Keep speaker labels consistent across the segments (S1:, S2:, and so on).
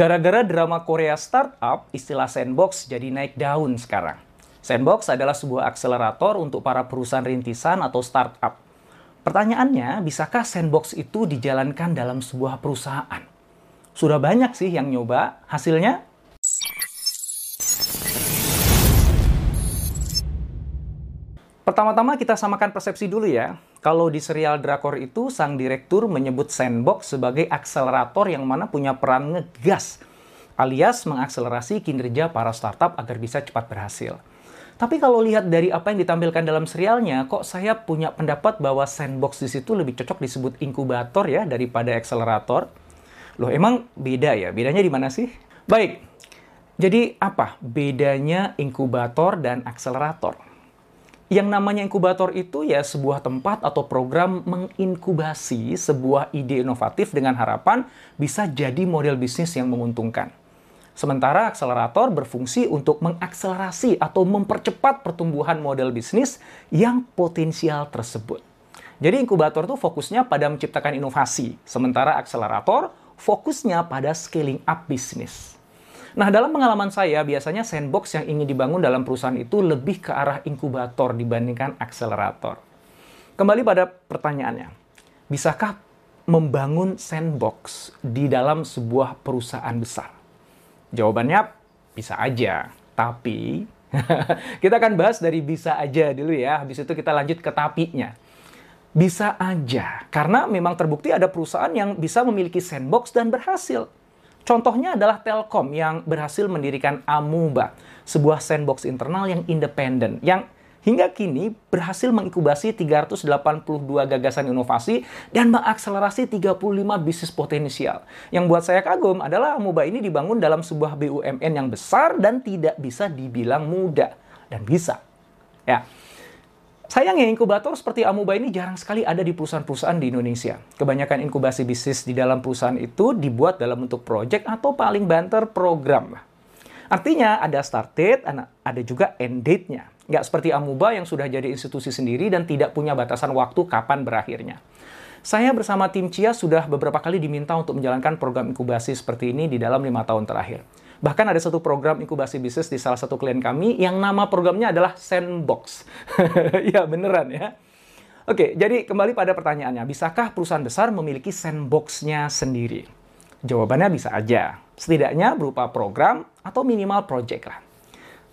S1: Gara-gara drama Korea startup, istilah sandbox jadi naik daun sekarang. Sandbox adalah sebuah akselerator untuk para perusahaan rintisan atau startup. Pertanyaannya, bisakah sandbox itu dijalankan dalam sebuah perusahaan? Sudah banyak sih yang nyoba, hasilnya Pertama-tama kita samakan persepsi dulu ya. Kalau di serial Drakor itu, sang direktur menyebut sandbox sebagai akselerator yang mana punya peran ngegas, alias mengakselerasi kinerja para startup agar bisa cepat berhasil. Tapi kalau lihat dari apa yang ditampilkan dalam serialnya, kok saya punya pendapat bahwa sandbox di situ lebih cocok disebut inkubator ya daripada akselerator. Loh, emang beda ya? Bedanya di mana sih? Baik, jadi apa bedanya inkubator dan akselerator? Yang namanya inkubator itu ya sebuah tempat atau program menginkubasi sebuah ide inovatif dengan harapan bisa jadi model bisnis yang menguntungkan. Sementara akselerator berfungsi untuk mengakselerasi atau mempercepat pertumbuhan model bisnis yang potensial tersebut. Jadi inkubator itu fokusnya pada menciptakan inovasi, sementara akselerator fokusnya pada scaling up bisnis. Nah, dalam pengalaman saya, biasanya sandbox yang ingin dibangun dalam perusahaan itu lebih ke arah inkubator dibandingkan akselerator. Kembali pada pertanyaannya, bisakah membangun sandbox di dalam sebuah perusahaan besar? Jawabannya bisa aja, tapi kita akan bahas dari bisa aja dulu ya, habis itu kita lanjut ke tapinya. Bisa aja, karena memang terbukti ada perusahaan yang bisa memiliki sandbox dan berhasil. Contohnya adalah Telkom yang berhasil mendirikan Amuba, sebuah sandbox internal yang independen, yang hingga kini berhasil mengikubasi 382 gagasan inovasi dan mengakselerasi 35 bisnis potensial. Yang buat saya kagum adalah Amuba ini dibangun dalam sebuah BUMN yang besar dan tidak bisa dibilang mudah. Dan bisa. Ya, Sayangnya inkubator seperti Amuba ini jarang sekali ada di perusahaan-perusahaan di Indonesia. Kebanyakan inkubasi bisnis di dalam perusahaan itu dibuat dalam bentuk project atau paling banter program. Artinya ada start date, ada juga end date-nya. Nggak seperti Amuba yang sudah jadi institusi sendiri dan tidak punya batasan waktu kapan berakhirnya. Saya bersama tim Cia sudah beberapa kali diminta untuk menjalankan program inkubasi seperti ini di dalam lima tahun terakhir. Bahkan ada satu program inkubasi bisnis di salah satu klien kami yang nama programnya adalah Sandbox. ya, beneran ya. Oke, jadi kembali pada pertanyaannya, bisakah perusahaan besar memiliki sandbox-nya sendiri? Jawabannya bisa aja. Setidaknya berupa program atau minimal project lah.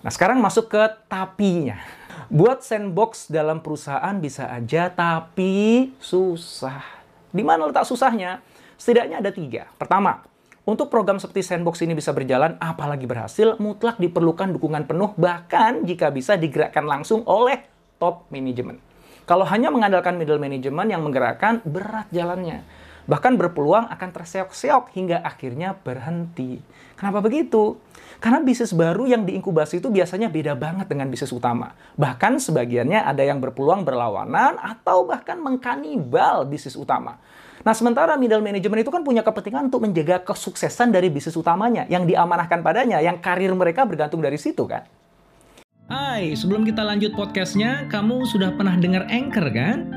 S1: Nah, sekarang masuk ke tapinya. Buat sandbox dalam perusahaan bisa aja, tapi susah. Di mana letak susahnya? Setidaknya ada tiga. Pertama, untuk program seperti Sandbox ini bisa berjalan, apalagi berhasil, mutlak diperlukan dukungan penuh, bahkan jika bisa digerakkan langsung oleh top manajemen. Kalau hanya mengandalkan middle management yang menggerakkan, berat jalannya. Bahkan berpeluang akan terseok-seok hingga akhirnya berhenti. Kenapa begitu? Karena bisnis baru yang diinkubasi itu biasanya beda banget dengan bisnis utama. Bahkan sebagiannya ada yang berpeluang berlawanan atau bahkan mengkanibal bisnis utama. Nah, sementara middle management itu kan punya kepentingan untuk menjaga kesuksesan dari bisnis utamanya yang diamanahkan padanya, yang karir mereka bergantung dari situ kan.
S2: Hai, sebelum kita lanjut podcastnya, kamu sudah pernah dengar Anchor kan?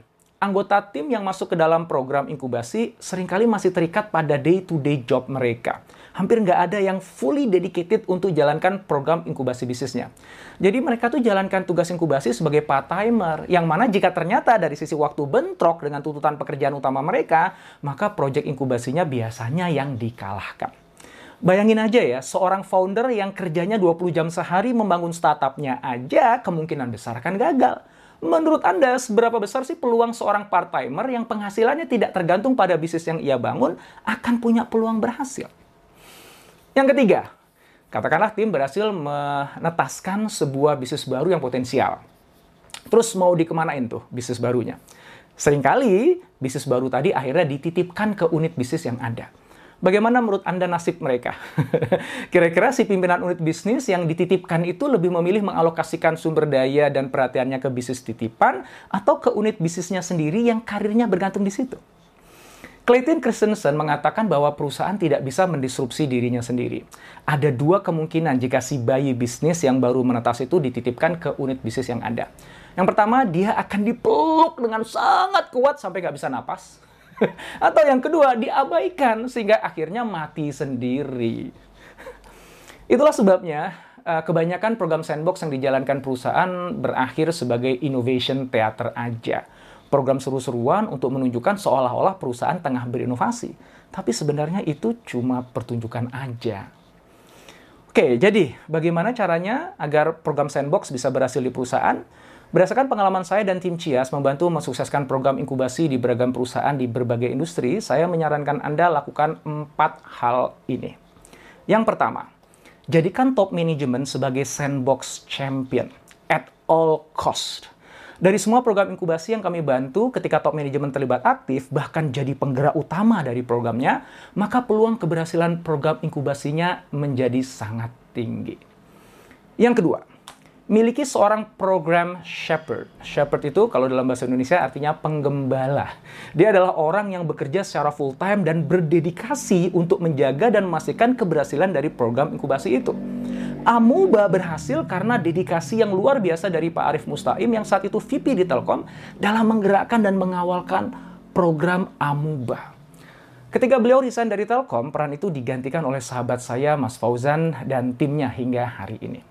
S1: anggota tim yang masuk ke dalam program inkubasi sering kali masih terikat pada day-to-day -day job mereka hampir nggak ada yang fully dedicated untuk jalankan program inkubasi bisnisnya. Jadi mereka tuh jalankan tugas inkubasi sebagai part-timer, yang mana jika ternyata dari sisi waktu bentrok dengan tuntutan pekerjaan utama mereka, maka proyek inkubasinya biasanya yang dikalahkan. Bayangin aja ya, seorang founder yang kerjanya 20 jam sehari membangun startupnya aja kemungkinan besar akan gagal. Menurut Anda, seberapa besar sih peluang seorang part-timer yang penghasilannya tidak tergantung pada bisnis yang ia bangun akan punya peluang berhasil? Yang ketiga, katakanlah tim berhasil menetaskan sebuah bisnis baru yang potensial. Terus mau dikemanain tuh bisnis barunya? Seringkali bisnis baru tadi akhirnya dititipkan ke unit bisnis yang ada. Bagaimana menurut Anda nasib mereka? Kira-kira si pimpinan unit bisnis yang dititipkan itu lebih memilih mengalokasikan sumber daya dan perhatiannya ke bisnis titipan atau ke unit bisnisnya sendiri yang karirnya bergantung di situ? Clayton Christensen mengatakan bahwa perusahaan tidak bisa mendisrupsi dirinya sendiri. Ada dua kemungkinan jika si bayi bisnis yang baru menetas itu dititipkan ke unit bisnis yang ada. Yang pertama, dia akan dipeluk dengan sangat kuat sampai nggak bisa napas. Atau yang kedua, diabaikan sehingga akhirnya mati sendiri. Itulah sebabnya eh, kebanyakan program sandbox yang dijalankan perusahaan berakhir sebagai innovation theater aja. Program seru-seruan untuk menunjukkan seolah-olah perusahaan tengah berinovasi. Tapi sebenarnya itu cuma pertunjukan aja. Oke, jadi bagaimana caranya agar program sandbox bisa berhasil di perusahaan? Berdasarkan pengalaman saya dan tim Cias membantu mensukseskan program inkubasi di beragam perusahaan di berbagai industri, saya menyarankan Anda lakukan empat hal ini. Yang pertama, jadikan top management sebagai sandbox champion at all cost. Dari semua program inkubasi yang kami bantu, ketika top management terlibat aktif, bahkan jadi penggerak utama dari programnya, maka peluang keberhasilan program inkubasinya menjadi sangat tinggi. Yang kedua, miliki seorang program shepherd. Shepherd itu kalau dalam bahasa Indonesia artinya penggembala. Dia adalah orang yang bekerja secara full time dan berdedikasi untuk menjaga dan memastikan keberhasilan dari program inkubasi itu. Amuba berhasil karena dedikasi yang luar biasa dari Pak Arif Mustaim yang saat itu VP di Telkom dalam menggerakkan dan mengawalkan program Amuba. Ketika beliau resign dari Telkom, peran itu digantikan oleh sahabat saya Mas Fauzan dan timnya hingga hari ini.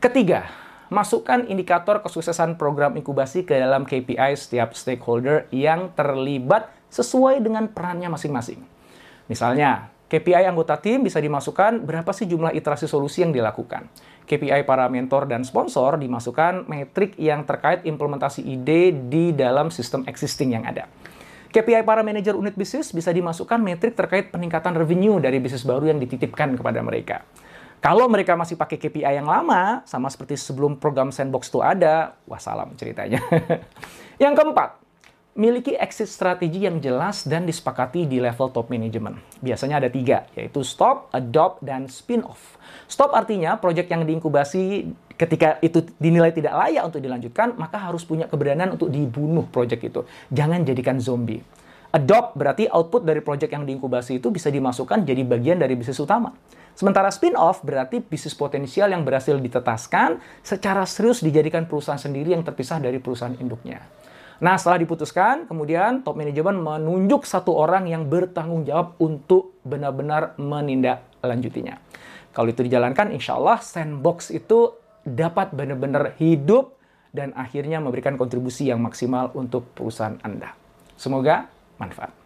S1: Ketiga, masukkan indikator kesuksesan program inkubasi ke dalam KPI setiap stakeholder yang terlibat sesuai dengan perannya masing-masing. Misalnya, KPI anggota tim bisa dimasukkan berapa sih jumlah iterasi solusi yang dilakukan. KPI para mentor dan sponsor dimasukkan metrik yang terkait implementasi ide di dalam sistem existing yang ada. KPI para manajer unit bisnis bisa dimasukkan metrik terkait peningkatan revenue dari bisnis baru yang dititipkan kepada mereka. Kalau mereka masih pakai KPI yang lama, sama seperti sebelum program Sandbox itu ada, wassalam ceritanya. yang keempat, miliki exit strategi yang jelas dan disepakati di level top management. Biasanya ada tiga, yaitu stop, adopt, dan spin-off. Stop artinya proyek yang diinkubasi ketika itu dinilai tidak layak untuk dilanjutkan, maka harus punya keberanian untuk dibunuh proyek itu. Jangan jadikan zombie. Adopt berarti output dari proyek yang diinkubasi itu bisa dimasukkan jadi bagian dari bisnis utama. Sementara spin-off berarti bisnis potensial yang berhasil ditetaskan secara serius dijadikan perusahaan sendiri yang terpisah dari perusahaan induknya. Nah, setelah diputuskan, kemudian top manajemen menunjuk satu orang yang bertanggung jawab untuk benar-benar menindaklanjutinya. Kalau itu dijalankan, insya Allah sandbox itu dapat benar-benar hidup dan akhirnya memberikan kontribusi yang maksimal untuk perusahaan Anda. Semoga manfaat.